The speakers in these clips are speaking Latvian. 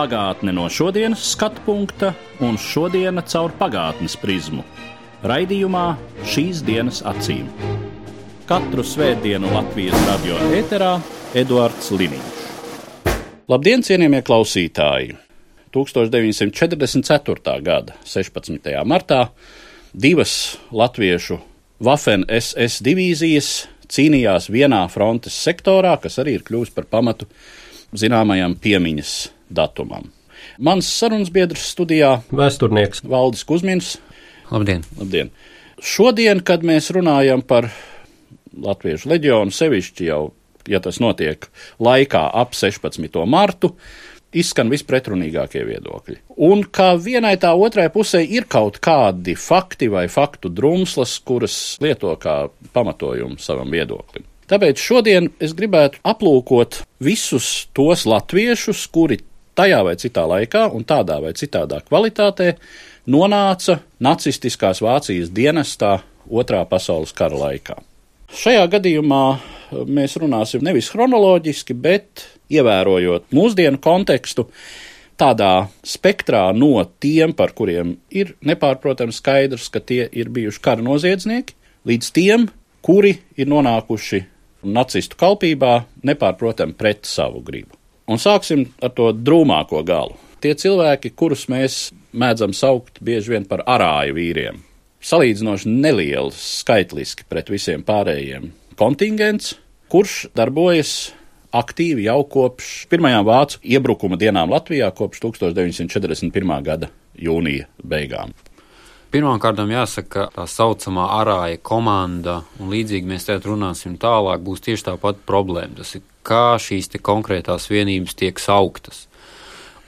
Pagātne no šodienas skatu punkta un šodienas caur pagātnes prizmu. Raidījumā šīs dienas acīm. Katru svētdienu Latvijas radio eterā Eduards Liniņš. Labdien, cienījamie klausītāji! 1944. gada 16. martā divas latviešu Waffen SS divīzijas cīnījās vienā frontes sektorā, kas arī ir kļuvis par pamatu zināmajam piemiņas datumam. Mans sarunas biedrs studijā Vēsturnieks. Valdis Kusmins. Labdien! Labdien! Šodien, kad mēs runājam par Latviešu leģionu, sevišķi jau, ja tas notiek laikā ap 16. martu, izskan vispretrunīgākie viedokļi. Un kā vienai tā otrai pusē ir kaut kādi fakti vai faktu drumslas, kuras lieto kā pamatojumu savam viedoklim. Tāpēc šodien es gribētu aplūkot visus tos latviešus, kuri tajā vai citā laikā un tādā vai citādā kvalitātē nonāca nacistiskās Vācijas dienestā Otrā pasaules kara laikā. Šajā gadījumā mēs runāsim nevis chronoloģiski, bet ievērojot mūsdienu kontekstu, tādā spektrā no tiem, par kuriem ir nepārprotams skaidrs, ka tie ir bijuši kara noziedznieki, līdz tiem, kuri ir nonākuši nacistu kalpībā, nepārprotami pret savu gribu. Un sāksim ar to drūmāko galu. Tie cilvēki, kurus mēs mēdzam saukt bieži vien par arāju vīriem, salīdzinoši neliels skaitliski pret visiem pārējiem kontingents, kurš darbojas aktīvi jau kopš pirmajām vācu iebrukuma dienām Latvijā, kopš 1941. gada jūnija beigām. Pirmkārt, jāsaka, ka tā saucamā arāja komanda, un līdzīgi mēs te runāsim tālāk, būs tieši tā pati problēma. Tas ir, kā šīs konkrētās vienības tiek sauktas.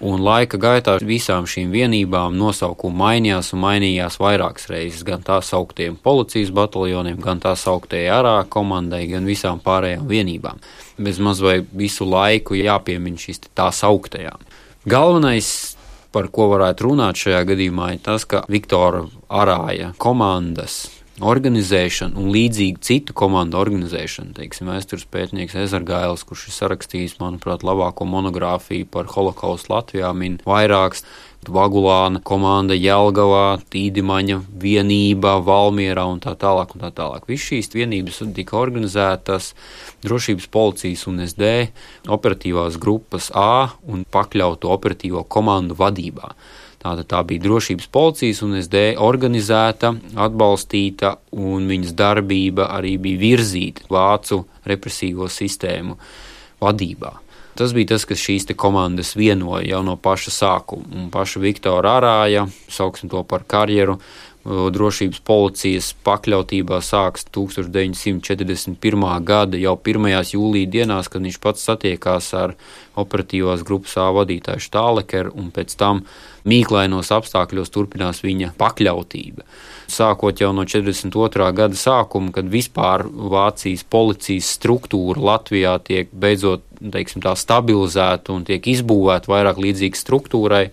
Un laika gaitā visām šīm vienībām nosaukumi mainījās un mainījās vairākas reizes. Gan tā sauktiem policijas bataljoniem, gan tā sauktajai arā komandai, gan visām pārējām vienībām. Bez maz vai visu laiku jāpiemiņ šīs tā sauktajām. Galvenais, par ko varētu runāt šajā gadījumā, ir tas, ka Viktora Arāja komandas organizēšana un līdzīgi citu komandu organizēšana. Teiksim, vēstures pētnieks Ezergailis, kurš ir sarakstījis, manuprāt, labāko monogrāfiju par holokaustu Latvijā, min vairākas. Vagulāna komanda Jelgavā, Tīdimaņa vienība, Valmierā un tā tālāk. Un tā tālāk. Visas šīs vienības tika organizētas drošības policijas un SD operatīvās grupas A un pakļautu operatīvo komandu vadībā. Tātad tā bija drošības policijas un SD organizēta, atbalstīta, un viņas darbība arī bija virzīta vācu represīvo sistēmu vadībā. Tas bija tas, kas šīs komandas vienoja jau no paša sākuma. Un paša Viktora Arāja, sauksim to par karjeru, drošības policijas pakļautībā sāks 1941. gada jau 1. jūlija dienās, kad viņš pats satiekās ar operatīvās grupas A vadītāju Štālekeru, un pēc tam mīklainos apstākļos turpinās viņa pakļautība. Sākot jau no 42. gada sākuma, kad vispār Vācijas policijas struktūra Latvijā tiek beidzot teiksim, stabilizēta un tiek izbūvēta vairāk līdzīga struktūrai,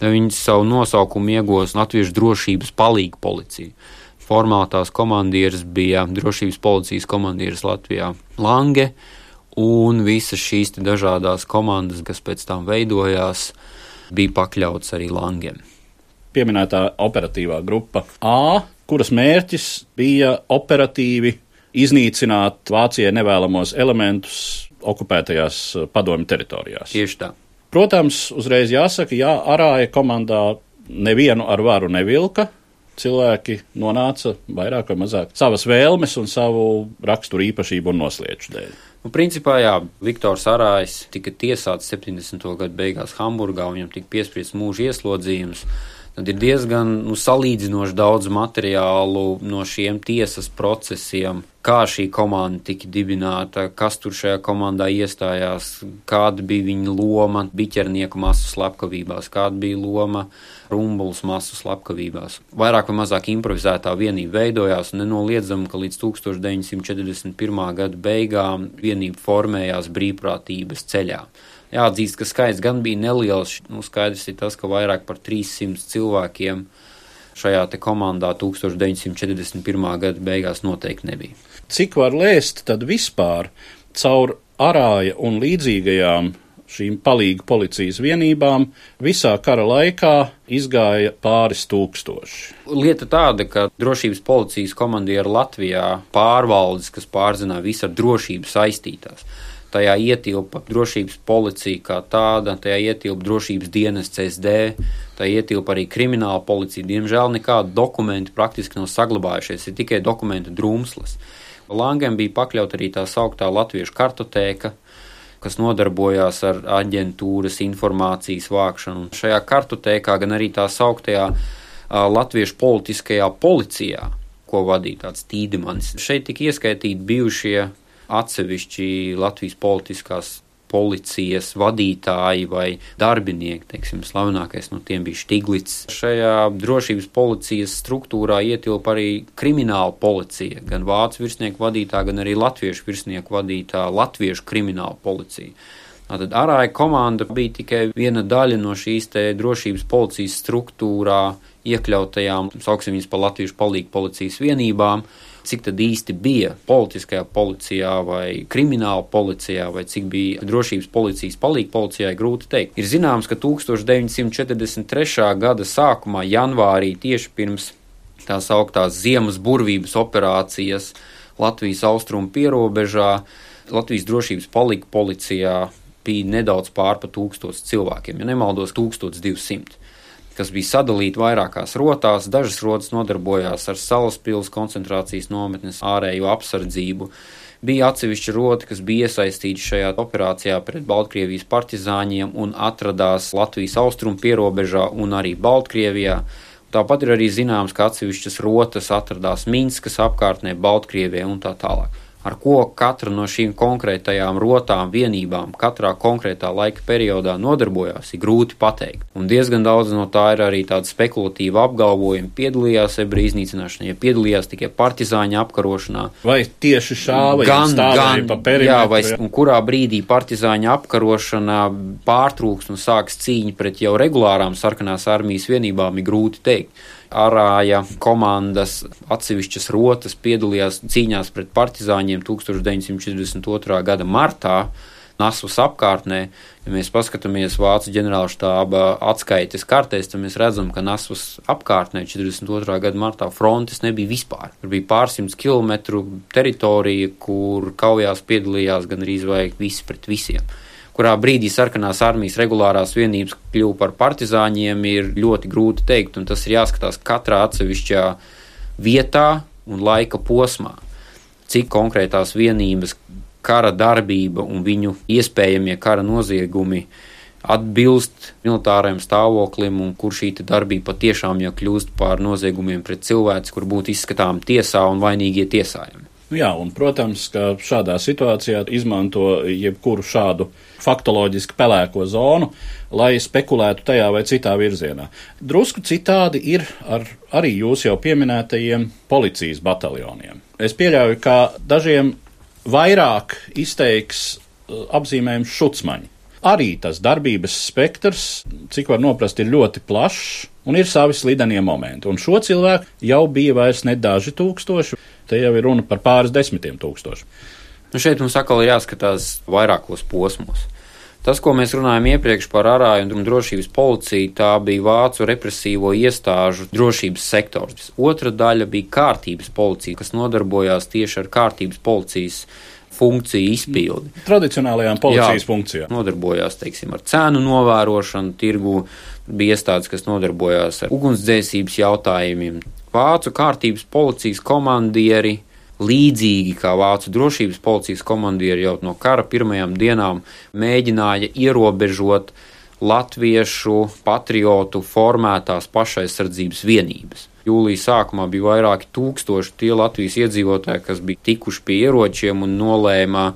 Viņi savu nosaukumu iegūs Latviešu drošības palīga policija. Formāli tās komandieris bija drošības policijas komandieris Latvijā Lange, un visas šīs dažādas komandas, kas pēc tam veidojās, bija pakļauts arī Langiem. Pieminētā operatīvā grupa A, kuras mērķis bija operatīvi iznīcināt Vācijai nevēlamos elementus okupētajās padomju teritorijās. Tieši tā. Protams, uzreiz jāsaka, jā, arāja komandā nevienu ar varu nevilka. Cilvēki nonāca vairāk vai mazāk savas vēlmes un savu raksturu īpašību un noslēdzu dēļ. Nu, principā, jā, Viktors Arājs tika tiesāts 70. gadu beigās Hamburgā, viņam tika piespriests mūža ieslodzījums. Tad ir diezgan nu, salīdzinoši daudz materiālu no šiem tiesas procesiem, kā šī komanda tika dibināta, kas tur šajā komandā iestājās, kāda bija viņa loma biķernieku masu slepkavībās, kāda bija loma rumbulas masu slepkavībās. Vairāk vai mazāk improvizētā vienība veidojās un nenoliedzami, ka līdz 1941. gada beigām vienība formējās brīvprātības ceļā. Jāatzīst, ka skaits gan bija neliels, nu skaidrs ir tas, ka vairāk par 300 cilvēkiem šajā komandā 1941. gada beigās noteikti nebija. Cik var lēst, tad vispār caur arāja un līdzīgajām šīm palīga policijas vienībām visā kara laikā izgāja pāris tūkstoši. Lieta tāda, ka drošības policijas komandieri Latvijā pārvaldes, kas pārzina visu ar drošību saistītās. Tajā ietilpa drošības policija kā tāda, tajā ietilpa drošības dienas CSD, tajā ietilpa arī krimināla policija. Diemžēl nekādi dokumenti praktiski nav saglabājušies, ir tikai dokumentu drūmslas. Langam bija pakļauta arī tā sauktā latviešu kartotēka, kas nodarbojās ar aģentūras informācijas vākšanu. Šajā kartotēkā, gan arī tā sauktajā latviešu politiskajā policijā, ko vadīja tāds Tīdemans. Šeit tika ieskaitīti bijušie atsevišķi Latvijas politiskās policijas vadītāji vai darbinieki, teiksim, slavenākais no tiem bija Stiglits. Šajā drošības policijas struktūrā ietilpa arī krimināla policija, gan vācu virsnieku vadītā, gan arī latviešu virsnieku vadītā latviešu krimināla policija. Tātad arāja komanda bija tikai viena daļa no šīs drošības policijas struktūrā iekļautajām, sauksim viņas par latviešu palīgu policijas vienībām, cik tad īsti bija politiskajā policijā vai krimināla policijā, vai cik bija drošības policijas palīga policijai, grūti teikt. Ir zināms, ka 1943. gada sākumā, janvārī, tieši pirms tās augtās ziemas burvības operācijas Latvijas austrumu pierobežā, Latvijas drošības palīga policijā bija nedaudz pār pa tūkstots cilvēkiem, ja nemaldos, 1200 kas bija sadalīti vairākās rotās. Dažas rotas nodarbojās ar salaspils koncentrācijas nometnes ārējo apsardzību. Bija atsevišķa rota, kas bija iesaistīta šajā operācijā pret Baltkrievijas partizāņiem un atradās Latvijas austrumu pierobežā un arī Baltkrievijā. Tāpat ir arī zināms, ka atsevišķas rotas atradās Minskas apkārtnē, Baltkrievijā un tā tālāk ar ko katra no šīm konkrētajām rotām, vienībām, katrā konkrētā laika periodā nodarbojās, ir grūti pateikt. Un diezgan daudz no tā ir arī tāda spekulatīva apgalvojuma. Piedalījās ebreju iznīcināšanā, ja piedalījās tikai partizāņu apkarošanā. Vai tieši šāva gan, gan, pa perimetru? Jā, vai un kurā brīdī partizāņu apkarošana pārtrūks un sāks cīņa pret jau regulārām sarkanās armijas vienībām, ir grūti teikt arāja komandas atsevišķas rotas piedalījās cīņās pret partizāņiem 1942. gada martā. Nasvas apkārtnē, ja mēs paskatāmies Vācu ģenerāla štāba atskaites kartēs, tad mēs redzam, ka Nasvas apkārtnē 42. gada martā frontes nebija vispār. Tur bija pārsimts kilometru teritorija, kur kaujās piedalījās gan arī visi pret visiem kurā brīdī sarkanās armijas regulārās vienības kļuva par partizāņiem, ir ļoti grūti teikt, un tas ir jāskatās katrā atsevišķā vietā un laika posmā. Cik konkrētās vienības kara darbība un viņu iespējamie kara noziegumi atbilst militārajam stāvoklim, un kur šī darbība patiešām jau kļūst par noziegumiem pret cilvēku, kur būtu izskatām tiesā un vainīgie tiesājumi. Nu jā, un, protams, ka šādā situācijā izmanto jebkuru šādu faktoloģiski pelēko zonu, lai spekulētu tajā vai citā virzienā. Drusku citādi ir ar arī jūs jau pieminētajiem policijas bataljoniem. Es pieļauju, ka dažiem vairāk izteiks uh, apzīmējums šucmaņi. Arī tas darbības spektrs, cik var noprast, ir ļoti plašs un ir savi slidenie momenti. Un šo cilvēku jau bija vairs ne daži tūkstoši, te jau ir runa par pāris desmitiem tūkstošu. Nu šeit mums atkal ir jāskatās vairākos posmos. Tas, ko mēs runājam iepriekš par arāju un drošības policiju, tā bija vācu represīvo iestāžu drošības sektors. Otra daļa bija kārtības policija, kas nodarbojās tieši ar kārtības policijas funkciju izpildi. Tradicionālajām policijas Jā, funkcijām. Nodarbojās, teiksim, ar cēnu novērošanu, tirgu, bija iestādes, kas nodarbojās ar ugunsdzēsības jautājumiem. Vācu kārtības policijas komandieri, līdzīgi kā Vācu drošības policijas komandieri jau no kara pirmajām dienām mēģināja ierobežot latviešu patriotu formētās pašaizsardzības vienības. Jūlijas sākumā bija vairāki tūkstoši tie Latvijas iedzīvotāji, kas bija tikuši pie ieročiem un nolēma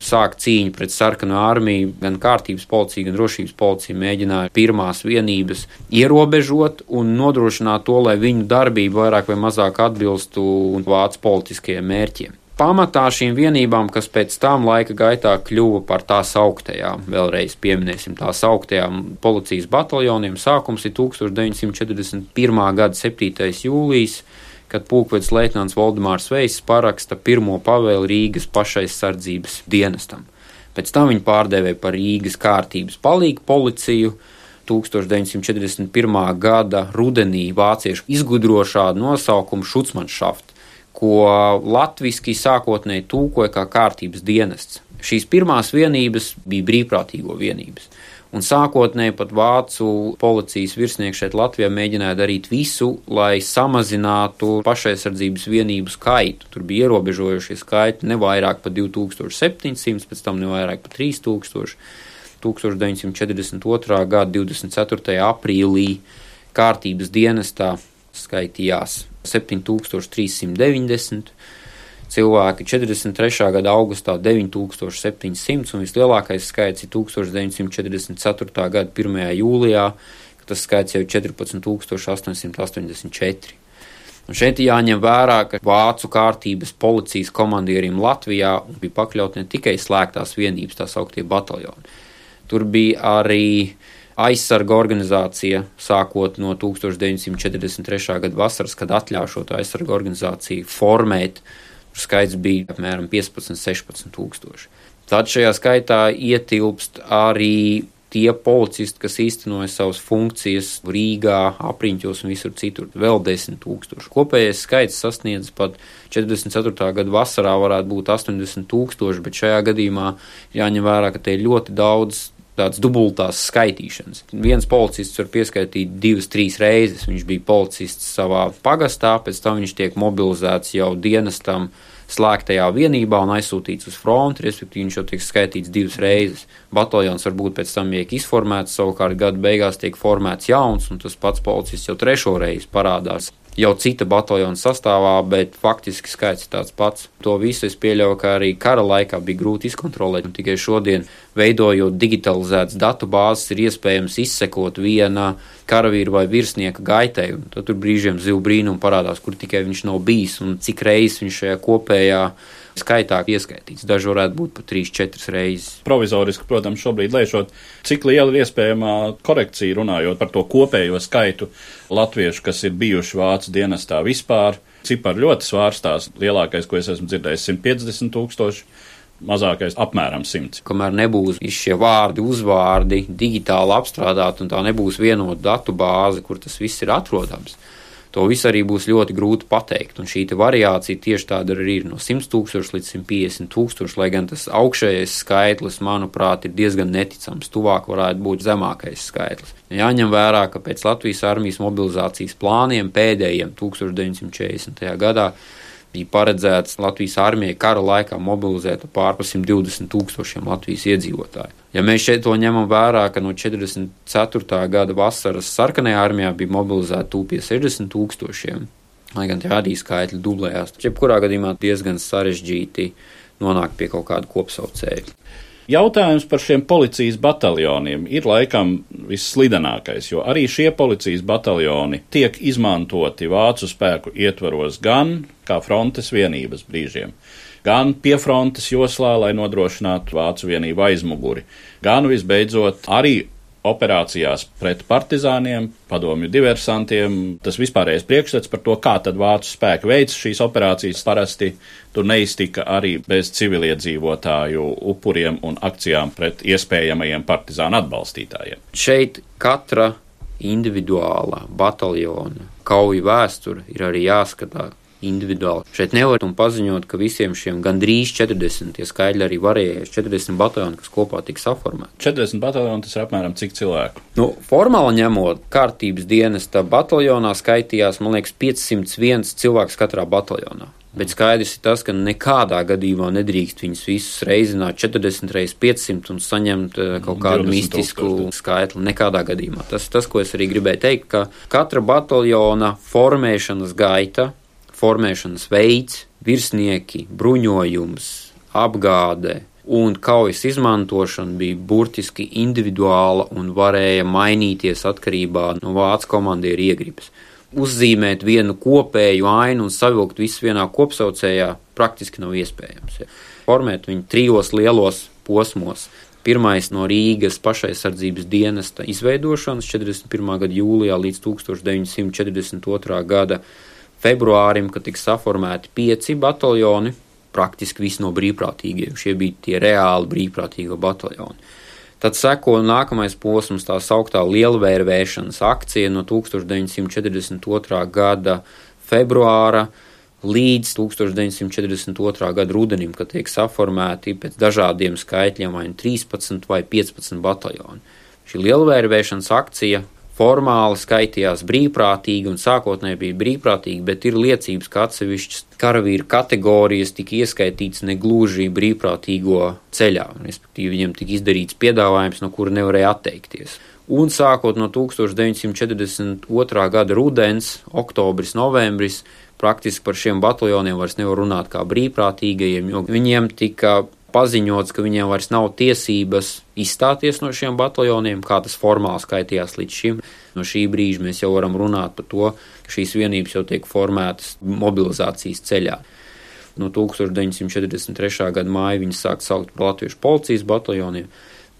sākt cīņu pret sarkanu armiju. Gan kārtības policija, gan drošības policija mēģināja pirmās vienības ierobežot un nodrošināt to, lai viņu darbība vairāk vai mazāk atbilstu vācu politiskajiem mērķiem pamatā šīm vienībām, kas pēc tam laika gaitā kļuva par tās augtajām, vēlreiz pieminēsim tās augtajām policijas bataljoniem. Sākums ir 1941. gada 7. jūlijas, kad pulkvedis leitnants Valdemārs Veiss paraksta pirmo pavēli Rīgas pašaizsardzības dienestam. Pēc tam viņi pārdēvēja par Rīgas kārtības palīgu policiju. 1941. gada rudenī vācieši izgudro šādu nosaukumu Šucmanschaft ko latviešu sākotnēji tūkoja kā kārtības dienests. Šīs pirmās vienības bija brīvprātīgo vienības. Un sākotnēji pat vācu policijas virsnieki šeit Latvijā mēģināja darīt visu, lai samazinātu pašaizsardzības vienību skaitu. Tur bija ierobežojušie skaiti ne vairāk par 2700, pēc tam ne vairāk par 3000. 1942. gada 24. aprīlī kārtības dienestā skaitījās 7390 cilvēki 43. gada augustā 9700 un vislielākais skaits ir 1944. gada 1. jūlijā, kad tas skaits jau ir 14884. Un šeit jāņem vērā, ka vācu kārtības policijas komandierim Latvijā bija pakļaut ne tikai slēgtās vienības, tā sauktie bataljoni. Tur bija arī aizsarga organizācija, sākot no 1943. gada vasaras, kad atļāva šo aizsarga organizāciju formēt. Skaits bija apmēram 15, 16 tūkstoši. Tad šajā skaitā ietilpst arī tie policisti, kas īstenoja savas funkcijas Rīgā, apriņķos un visur citur, vēl 10 tūkstoši. Kopējais skaits sasniedz pat 44. gada vasarā varētu būt 80 tūkstoši, bet šajā gadījumā jāņem vērā, ka te ir ļoti daudz tādas dubultās skaitīšanas. Viens policists var pieskaitīt divas, trīs reizes. Viņš bija policists savā pagastā, pēc tam viņš tiek mobilizēts jau dienestam slēgtajā vienībā un aizsūtīts uz fronti, respektīvi viņš jau tiek skaitīts divas reizes. Bataljons varbūt pēc tam tiek izformēts, savukārt gada beigās tiek formēts jauns, un tas pats policists jau trešo reizi parādās jau cita bataljona sastāvā, bet faktiski skaits ir tāds pats. To visu es pieļauju, ka arī kara laikā bija grūti izkontrolēt, un tikai šodien, veidojot digitalizētas datu bāzes, ir iespējams izsekot viena karavīra vai virsnieka gaitai, tad tur brīžiem zivu brīnumu parādās, kur tikai viņš nav bijis un cik reizes viņš šajā kopējā skaitā ieskaitīts. Daži varētu būt pat 3-4 reizes. Provizoriski, protams, šobrīd lēšot, cik liela ir iespējamā korekcija runājot par to kopējo skaitu latviešu, kas ir bijuši vācu dienestā vispār. Cipari ļoti svārstās. Lielākais, ko es esmu dzirdējis, ir 150 tūkstoši mazākais apmēram 100. Kamēr nebūs šie vārdi, uzvārdi digitāli apstrādāti un tā nebūs vienota datu bāze, kur tas viss ir atrodams, to visu arī būs ļoti grūti pateikt. Un šī variācija tieši tāda arī ir no 100 tūkstoši līdz 150 tūkstoši, lai gan tas augšējais skaitlis, manuprāt, ir diezgan neticams. Tuvāk varētu būt zemākais skaitlis. Jāņem vērā, ka pēc Latvijas armijas mobilizācijas plāniem pēdējiem 1940. gadā bija paredzēts Latvijas armijai kara laikā mobilizēt pārpa 120 tūkstošiem Latvijas iedzīvotāju. Ja mēs šeit to ņemam vērā, ka no 44. gada vasaras sarkanajā armijā bija mobilizēta tūpie 60 tūkstošiem, lai gan arī skaitļi dublējās, jebkurā gadījumā diezgan sarežģīti nonākt pie kaut kāda kopsaucēja. Jautājums par šiem policijas bataljoniem ir laikam visslidenākais, jo arī šie policijas bataljoni tiek izmantoti vācu spēku ietvaros gan kā frontes vienības brīžiem, gan pie frontes joslā, lai nodrošinātu vācu vienību aizmuguri, gan visbeidzot arī operācijās pret partizāniem, padomju diversantiem. Tas vispārējais priekšstats par to, kā tad vācu spēki veids šīs operācijas, parasti tur neiztika arī bez civiliedzīvotāju upuriem un akcijām pret iespējamajiem partizānu atbalstītājiem. Šeit katra individuālā bataljona kauju vēsture ir arī jāskatā individuāli. Šeit nevar un paziņot, ka visiem šiem gandrīz 40 tie skaidri arī varēja 40 bataljoni, kas kopā tiks saformēti. 40 bataljoni tas ir apmēram cik cilvēku? Nu, formāli ņemot, kārtības dienesta bataljonā skaitījās, man liekas, 501 cilvēks katrā bataljonā. Bet skaidrs ir tas, ka nekādā gadījumā nedrīkst viņus visus reizināt 40 reizes 500 un saņemt eh, kaut kādu mistisku skaitli. Nekādā gadījumā. Tas ir tas, ko es arī gribēju teikt, ka katra bataljona formēšanas gaita, formēšanas veids, virsnieki, bruņojums, apgāde, un kaujas izmantošana bija burtiski individuāla un varēja mainīties atkarībā no vācu komandieru iegribas uzzīmēt vienu kopēju ainu un savilkt visu vienā kopsaucējā praktiski nav iespējams. Ja. Formēt viņu trijos lielos posmos. Pirmais no Rīgas pašaizsardzības dienesta izveidošanas 41. gada jūlijā līdz 1942. gada februārim, kad tika saformēti pieci bataljoni, praktiski visi no brīvprātīgiem. Šie bija tie reāli brīvprātīgo bataljoni. Tad seko nākamais posms, tā sauktā lielvērvēšanas akcija no 1942. gada februāra līdz 1942. gada rudenim, kad tiek saformēti pēc dažādiem skaitļiem vai 13 vai 15 bataljoni. Šī lielvērvēšanas akcija formāli skaitījās brīvprātīgi un sākotnēji bija brīvprātīgi, bet ir liecības, ka atsevišķas karavīru kategorijas tika ieskaitīts negluži brīvprātīgo ceļā, respektīvi viņiem tika izdarīts piedāvājums, no kura nevarēja atteikties. Un sākot no 1942. gada rudens, oktobris, novembris, praktiski par šiem bataljoniem vairs nevar runāt kā brīvprātīgajiem, jo viņiem tika paziņots, ka viņiem vairs nav tiesības izstāties no šiem bataljoniem, kā tas formāli skaitījās līdz šim. No šī brīža mēs jau varam runāt par to, ka šīs vienības jau tiek formētas mobilizācijas ceļā. No 1943. gada māja viņas sāk saukt par Latviešu policijas bataljoniem.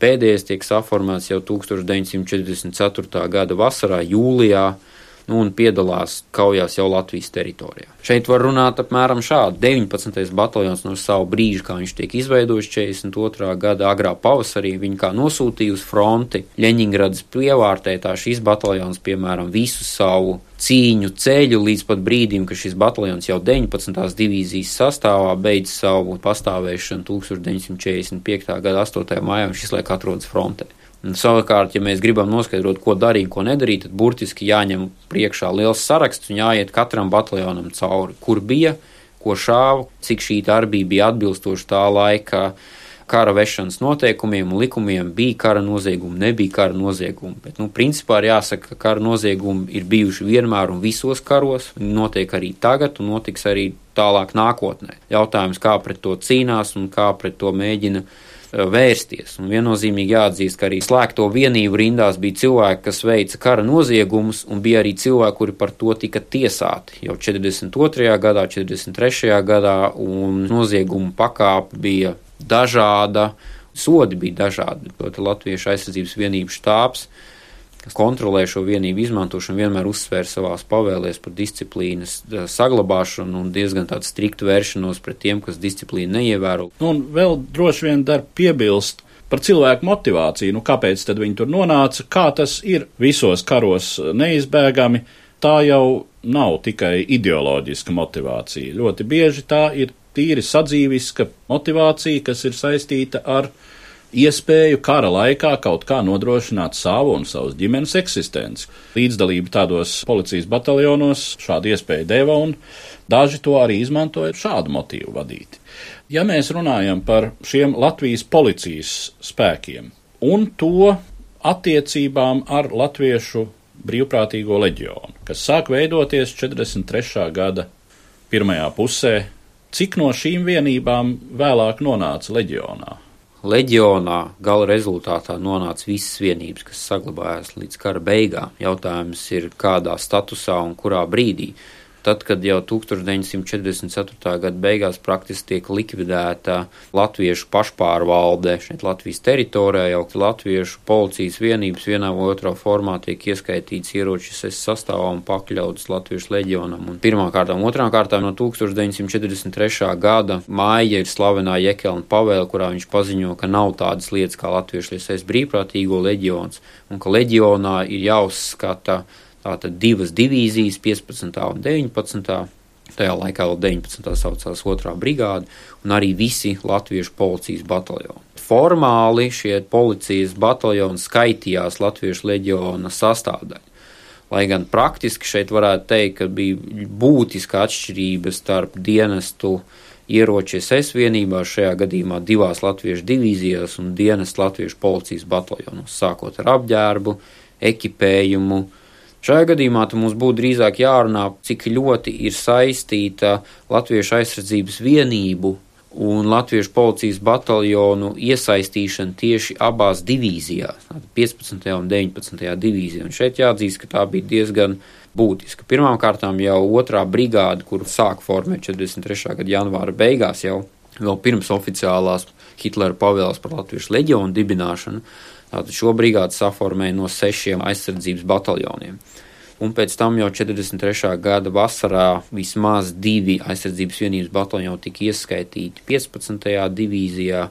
Pēdējais tiek saformēts jau 1944. gada vasarā, jūlijā, nu, un piedalās kaujās jau Latvijas teritorijā. Šeit var runāt apmēram šādi. 19. bataljons no savu brīžu, kā viņš tiek izveidots 42. gada agrā pavasarī, viņi kā nosūtīja uz fronti Ļeņingradas pievārtē, tā šis bataljons, piemēram, visu savu cīņu ceļu līdz pat brīdim, kad šis bataljons jau 19. divīzijas sastāvā beidz savu pastāvēšanu 1945. gada 8. maijā, un šis laik atrodas frontē. Savukārt, ja mēs gribam noskaidrot, ko darīt, ko nedarīt, tad burtiski jāņem priekšā liels saraksts un jāiet katram bataljonam cauri, kur bija, ko šāva, cik šī darbība bija atbilstoša tā laika kara vešanas noteikumiem un likumiem, bija kara noziegumi, nebija kara noziegumi. Bet, nu, principā ir jāsaka, ka kara noziegumi ir bijuši vienmēr un visos karos, viņi notiek arī tagad un notiks arī tālāk nākotnē. Jautājums, kā pret to cīnās un kā pret to mēģina vērsties. Un viennozīmīgi jāatzīst, ka arī slēgto vienību rindās bija cilvēki, kas veica kara noziegumus, un bija arī cilvēki, kuri par to tika tiesāti jau 42. gadā, 43. gadā, un noziegumu pakāpe bija dažāda, sodi bija dažādi. Latviešu aizsardzības vienību štābs kas kontrolē šo vienību izmantošanu, vienmēr uzsvēra savās pavēlēs par disciplīnas saglabāšanu un diezgan tādu striktu vēršanos pret tiem, kas disciplīnu neievēro. Nu, un vēl droši vien dar piebilst par cilvēku motivāciju, nu kāpēc tad viņi tur nonāca, kā tas ir visos karos neizbēgami. Tā jau nav tikai ideoloģiska motivācija. Ļoti bieži tā ir tīri sadzīviska motivācija, kas ir saistīta ar iespēju kara laikā kaut kā nodrošināt savu un savas ģimenes eksistenci. Līdzdalība tādos policijas bataljonos šādu iespēju deva, un daži to arī izmantoja šādu motīvu vadīti. Ja mēs runājam par šiem Latvijas policijas spēkiem un to attiecībām ar Latviešu brīvprātīgo leģionu, kas sāk veidoties 43. gada pirmajā pusē, cik no šīm vienībām vēlāk nonāca leģionā? Leģionā gala rezultātā nonāca visas vienības, kas saglabājās līdz kara beigām. Jautājums ir, kādā statusā un kurā brīdī. Tad, kad jau 1944. gada beigās praktiski tiek likvidēta latviešu pašpārvalde šeit Latvijas teritorijā, jau latviešu policijas vienības vienā vai otrā formā tiek ieskaitīts ieročis sastāvā un pakļauts latviešu leģionam. Un pirmā kārtā un otrā kārtā no 1943. gada māja ir slavenā Jekelna pavēle, kurā viņš paziņo, ka nav tādas lietas kā latviešu liesais brīvprātīgo leģions un ka leģionā ir jāuzskata Tātad divas divīzijas, 15. un 19. Tajā laikā vēl 19. saucās otrā brigāde, un arī visi latviešu policijas bataljoni. Formāli šie policijas bataljoni skaitījās latviešu leģiona sastāvdaļa. Lai gan praktiski šeit varētu teikt, ka bija būtiska atšķirība starp dienestu ieroči SS vienībās, šajā gadījumā divās latviešu divīzijās un dienas latviešu policijas bataljonos, sākot ar apģērbu, ekipējumu. Šajā gadījumā mums būtu drīzāk jārunā, cik ļoti ir saistīta latviešu aizsardzības vienību un latviešu policijas bataljonu iesaistīšana tieši abās divīzijās, 15. un 19. divīzijā. Un šeit jāatzīst, ka tā bija diezgan būtiska. Pirmkārt, jau otrā brigāde, kuru sāk formēt 43. gada janvāra beigās, jau pirms oficiālās Hitlera pavēles par Latvijas leģionu dibināšanu, tātad šo brigādi saformēja no sešiem aizsardzības bataljoniem un pēc tam jau 43. gada vasarā vismaz divi aizsardzības vienības bataljoni tika ieskaitīti 15. divīzijā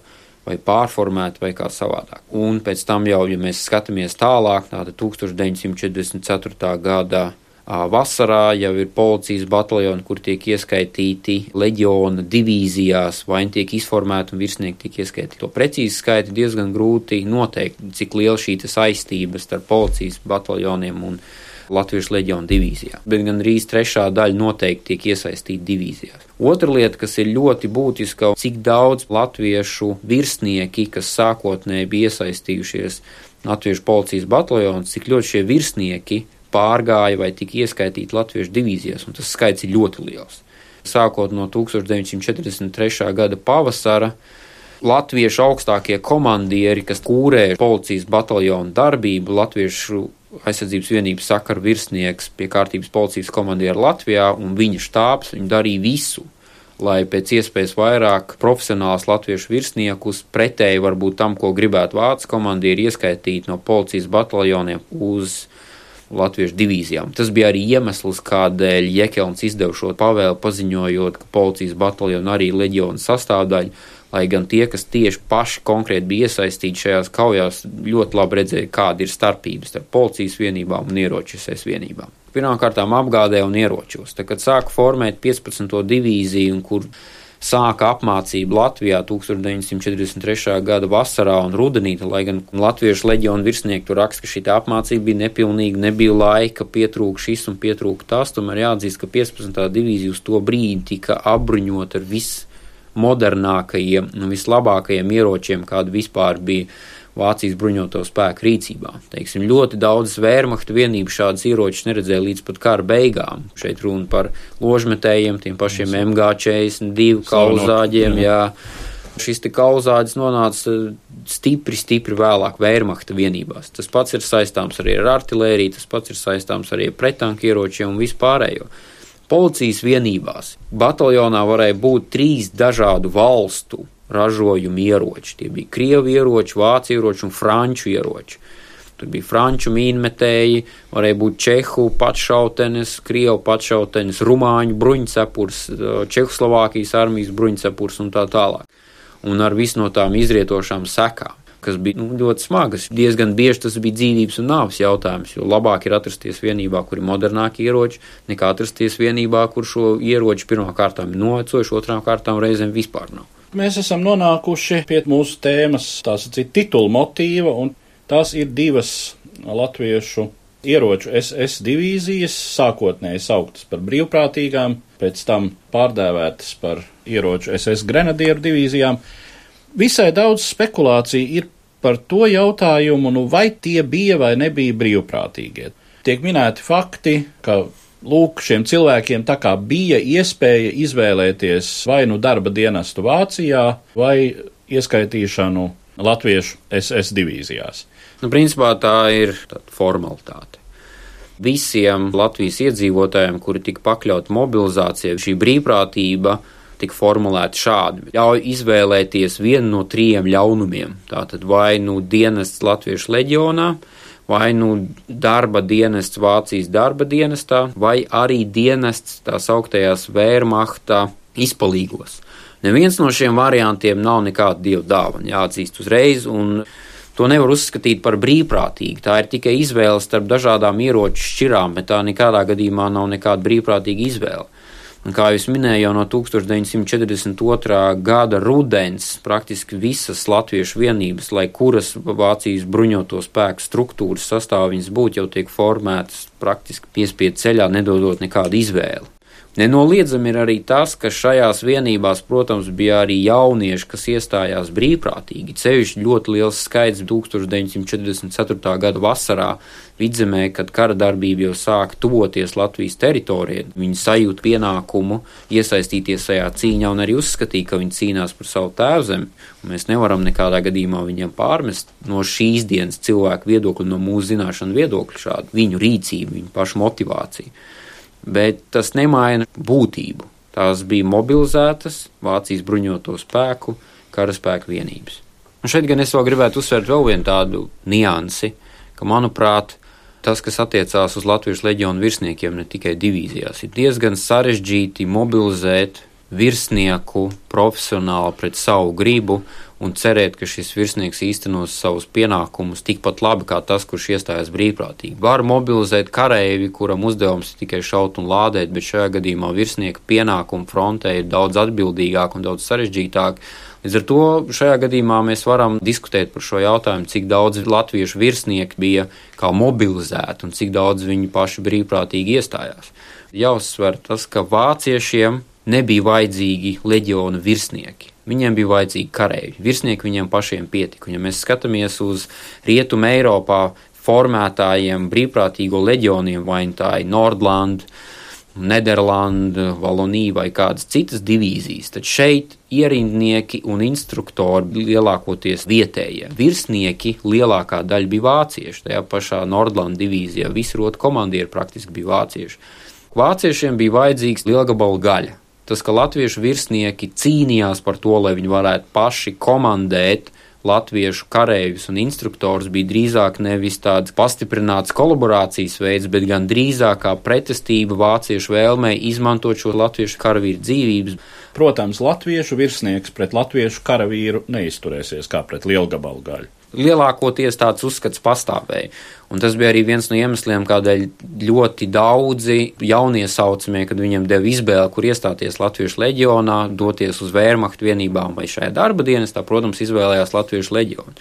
vai pārformēti vai kā savādāk. Un pēc tam jau, ja mēs skatāmies tālāk, tātad 1944. gada vasarā jau ir policijas bataljoni, kur tiek ieskaitīti leģiona divīzijās, vai viņi tiek izformēti un virsnieki tiek ieskaitīti. To precīzi skaiti diezgan grūti noteikt, cik liela šī saistība starp policijas bataljoniem un Latvijas leģiona divīzijā, bet gan arī trešā daļa noteikti tiek iesaistīta divīzijās. Otra lieta, kas ir ļoti būtiska, cik daudz latviešu virsnieki, kas sākotnēji bija iesaistījušies Latviešu policijas bataljonos, cik ļoti šie virsnieki pārgāja vai tika ieskaitīti latviešu divīzijas, un tas skaits ir ļoti liels. Sākot no 1943. gada pavasara, latviešu augstākie komandieri, kas kūrēja policijas bataljonu darbību, latviešu aizsardzības vienības sakaru virsnieks pie kārtības policijas komandieru Latvijā, un viņa štābs viņa darīja visu, lai pēc iespējas vairāk profesionāls latviešu virsniekus pretēji varbūt tam, ko gribētu vācu komandieri ieskaitīt no policijas bataljoniem uz latviešu divīzijām. Tas bija arī iemesls, kādēļ Jekelns izdeva šo pavēlu, paziņojot, ka policijas bataljona arī leģiona sastāvdaļa lai gan tie, kas tieši paši konkrēti bija iesaistīti šajās kaujās, ļoti labi redzēja, kāda ir starpības starp policijas vienībām un ieroču SS vienībām. Pirmkārt, apgādē un ieročos. Tad, kad sāka formēt 15. divīziju, kur sāka apmācību Latvijā 1943. gada vasarā un rudenī, lai gan latviešu leģionu virsnieki tur raksta, ka šī apmācība bija nepilnīga, nebija laika, pietrūka šis un pietrūka tas, tomēr jāatzīst, ka 15. divīzija uz to brīdi tika apbruņota ar visu modernākajiem un vislabākajiem ieročiem, kādi vispār bija Vācijas bruņoto spēku rīcībā. Teiksim, ļoti daudz vērmahtu vienību šādas ieročus neredzēja līdz pat kara beigām. Šeit runa par ložmetējiem, tiem pašiem MG42 kauzāģiem, jā. Šis te kauzāģis nonāca stipri, stipri vēlāk vērmahta vienībās. Tas pats ir saistāms arī ar artilēriju, tas pats ir saistāms arī ar pretanku ieročiem un vispārējo. Policijas vienībās bataljonā varēja būt trīs dažādu valstu ražojumu ieroči. Tie bija krievu ieroči, vācu ieroči un franču ieroči. Tur bija franču mīnmetēji, varēja būt čehu patšautenes, krievu patšautenes, rumāņu bruņcepurs, Čehoslovākijas armijas bruņcepurs un tā tālāk. Un ar visu no tām izrietošām sekām kas bija nu, ļoti smagas. Diezgan bieži tas bija dzīvības un nāves jautājums, jo labāk ir atrasties vienībā, kur ir modernāki ieroči, nekā atrasties vienībā, kur šo ieroču pirmā kārtā ir novecojuši, otrām kārtām reizēm vispār nav. Mēs esam nonākuši pie mūsu tēmas, tās ir titula motīva, un tās ir divas latviešu ieroču SS divīzijas, sākotnēji sauktas par brīvprātīgām, pēc tam pārdēvētas par ieroču SS grenadieru divīzijām. Visai daudz spekulāciju ir par to jautājumu, nu vai tie bija vai nebija brīvprātīgie. Tiek minēti fakti, ka lūk, šiem cilvēkiem tā kā bija iespēja izvēlēties vai nu darba dienestu Vācijā, vai ieskaitīšanu Latviešu SS divīzijās. Nu, principā tā ir formalitāte. Visiem Latvijas iedzīvotājiem, kuri tika pakļauti mobilizācijai, šī brīvprātība tika formulēti šādi. Ļauj izvēlēties vienu no trijiem ļaunumiem. Tātad vai nu dienests Latviešu leģionā, vai nu darba dienests Vācijas darba dienestā, vai arī dienests tā sauktajās Vērmachta izpalīgos. Neviens no šiem variantiem nav nekāda dieva dāvana, jāatzīst uzreiz, un to nevar uzskatīt par brīvprātīgu. Tā ir tikai izvēle starp dažādām ieroču šķirām, bet tā nekādā gadījumā nav nekāda brīvprātīga izvēle. Un, kā jau minēju, jau no 1942. gada rudens praktiski visas latviešu vienības, lai kuras Vācijas bruņoto spēku struktūras sastāvviņas būtu, jau tiek formētas praktiski piespiedu ceļā, nedodot nekādu izvēli. Nenoliedzami ir arī tas, ka šajās vienībās, protams, bija arī jaunieši, kas iestājās brīvprātīgi. Ceļš ļoti liels skaits 1944. gada vasarā vidzemē, kad kara darbība jau sāka tuvoties Latvijas teritorijai. Viņi sajūta pienākumu iesaistīties šajā cīņā un arī uzskatīja, ka viņi cīnās par savu tēvzemi. Mēs nevaram nekādā gadījumā viņiem pārmest no šīs dienas cilvēku viedokļa, no mūsu zināšanu viedokļa šādu viņu rīcību, viņu pašu motivāciju bet tas nemaina būtību. Tās bija mobilizētas Vācijas bruņoto spēku, karaspēku vienības. Un šeit gan es vēl gribētu uzsvērt vēl vienu tādu niansi, ka, manuprāt, tas, kas attiecās uz Latvijas leģionu virsniekiem, ne tikai divīzijās, ir diezgan sarežģīti mobilizēt virsnieku profesionāli pret savu gribu un cerēt, ka šis virsnieks īstenos savus pienākumus tikpat labi kā tas, kurš iestājas brīvprātīgi. Var mobilizēt kareivi, kuram uzdevums ir tikai šaut un lādēt, bet šajā gadījumā virsnieka pienākumu frontē ir daudz atbildīgāk un daudz sarežģītāk. Līdz ar to šajā gadījumā mēs varam diskutēt par šo jautājumu, cik daudz latviešu virsnieku bija kā mobilizēti un cik daudz viņi paši brīvprātīgi iestājās. Jāuzsver tas, ka vāciešiem nebija vajadzīgi leģiona virsnieki. Viņiem bija vajadzīgi kareivi. Virsnieki viņiem pašiem pietika. Ja mēs skatāmies uz rietumu Eiropā formētājiem, brīvprātīgo leģioniem, vai nu tā ir Nordlanda, Nederlanda, Valonija vai kādas citas divīzijas, tad šeit ierindnieki un instruktori lielākoties vietējie. Virsnieki lielākā daļa bija vācieši. Tajā pašā Nordlanda divīzijā visi rotu komandieri praktiski bija vācieši. Vāciešiem bija vajadzīgs lielgabalu gaļa tas, ka latviešu virsnieki cīnījās par to, lai viņi varētu paši komandēt latviešu kareivjus un instruktorus, bija drīzāk nevis tāds pastiprināts kolaborācijas veids, bet gan drīzāk kā pretestība vāciešu vēlmei izmantot šo latviešu karavīru dzīvības. Protams, latviešu virsnieks pret latviešu karavīru neizturēsies kā pret lielgabalu gaļu lielākoties tāds uzskats pastāvēja. Un tas bija arī viens no iemesliem, kādēļ ļoti daudzi jaunie saucamie, kad viņiem deva izvēli, kur iestāties Latviešu leģionā, doties uz vērmaktu vienībām vai šajā darba dienestā, protams, izvēlējās Latviešu leģionu.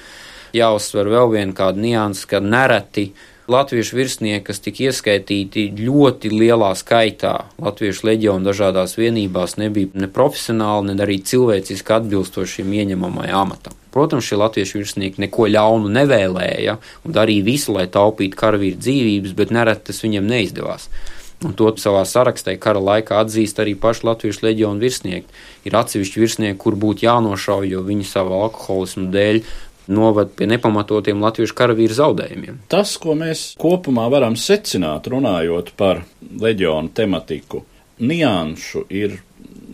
Jāuzsver vēl viena kāda nianses, ka nereti latviešu virsnieki, kas tika ieskaitīti ļoti lielā skaitā latviešu leģionu dažādās vienībās, nebija ne profesionāli, ne arī cilvēciski atbilstoši šim ieņemamajam amatam. Protams, šie latviešu virsnieki neko ļaunu nevēlēja un darīja visu, lai taupītu karavīru dzīvības, bet nereti tas viņiem neizdevās. Un to savā sarakstā kara laikā atzīst arī paši latviešu leģionu virsnieki. Ir atsevišķi virsnieki, kur būtu jānošauj, jo viņi savu alkoholismu dēļ novad pie nepamatotiem latviešu karavīru zaudējumiem. Tas, ko mēs kopumā varam secināt, runājot par leģionu tematiku, nianšu ir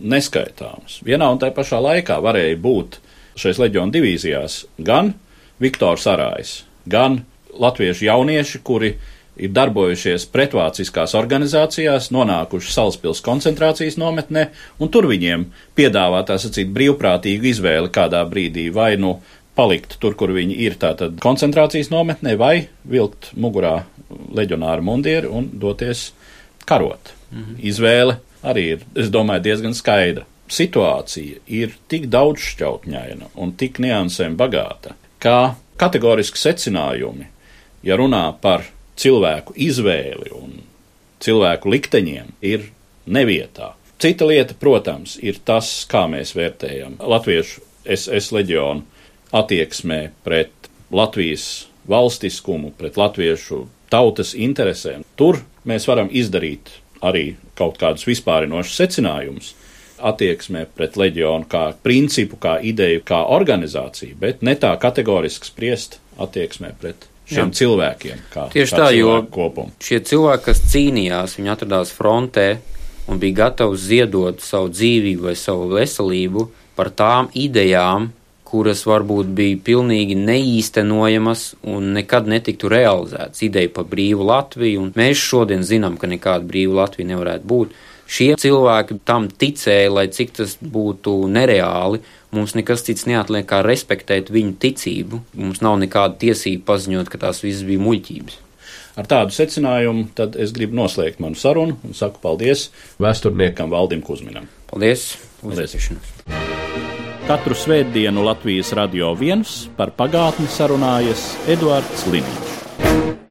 neskaitāms. Vienā un tajā pašā laikā varēja būt šais leģionu divīzijās gan Viktors Arājs, gan latviešu jaunieši, kuri ir darbojušies pretvāciskās organizācijās, nonākuši Salaspils koncentrācijas nometnē, un tur viņiem piedāvā tā sacīt brīvprātīgu izvēli kādā brīdī vai nu palikt tur, kur viņi ir, tātad koncentrācijas nometnē, vai vilkt mugurā leģionāru mundieru un doties karot. Mhm. Izvēle arī ir, es domāju, diezgan skaidra situācija ir tik daudzšķautņaina un tik niansēm bagāta, ka kategoriski secinājumi, ja runā par cilvēku izvēli un cilvēku likteņiem, ir nevietā. Cita lieta, protams, ir tas, kā mēs vērtējam latviešu SS leģionu attieksmē pret Latvijas valstiskumu, pret latviešu tautas interesēm. Tur mēs varam izdarīt arī kaut kādus vispārinošus secinājumus attieksmē pret leģionu kā principu, kā ideju, kā organizāciju, bet ne tā kategoriski spriest attieksmē pret šiem Jā. cilvēkiem. Kā, Tieši kā tā, jo kopumu. šie cilvēki, kas cīnījās, viņi atradās frontē un bija gatavi ziedot savu dzīvību vai savu veselību par tām idejām, kuras varbūt bija pilnīgi neīstenojamas un nekad netiktu realizētas. Ideja par brīvu Latviju, un mēs šodien zinām, ka nekāda brīva Latvija nevarētu būt. Šie cilvēki tam ticēja, lai cik tas būtu nereāli. Mums nekas cits neatliek kā respektēt viņu ticību. Mums nav nekāda tiesība paziņot, ka tās visas bija muļķības. Ar tādu secinājumu tad es gribu noslēgt manu sarunu un saku paldies vēsturniekam Valdim Kuzminam. Paldies! Paldies. Uzticēšanos. Katru svētdienu Latvijas radio viens par pagātni sarunājas Eduards Līniju.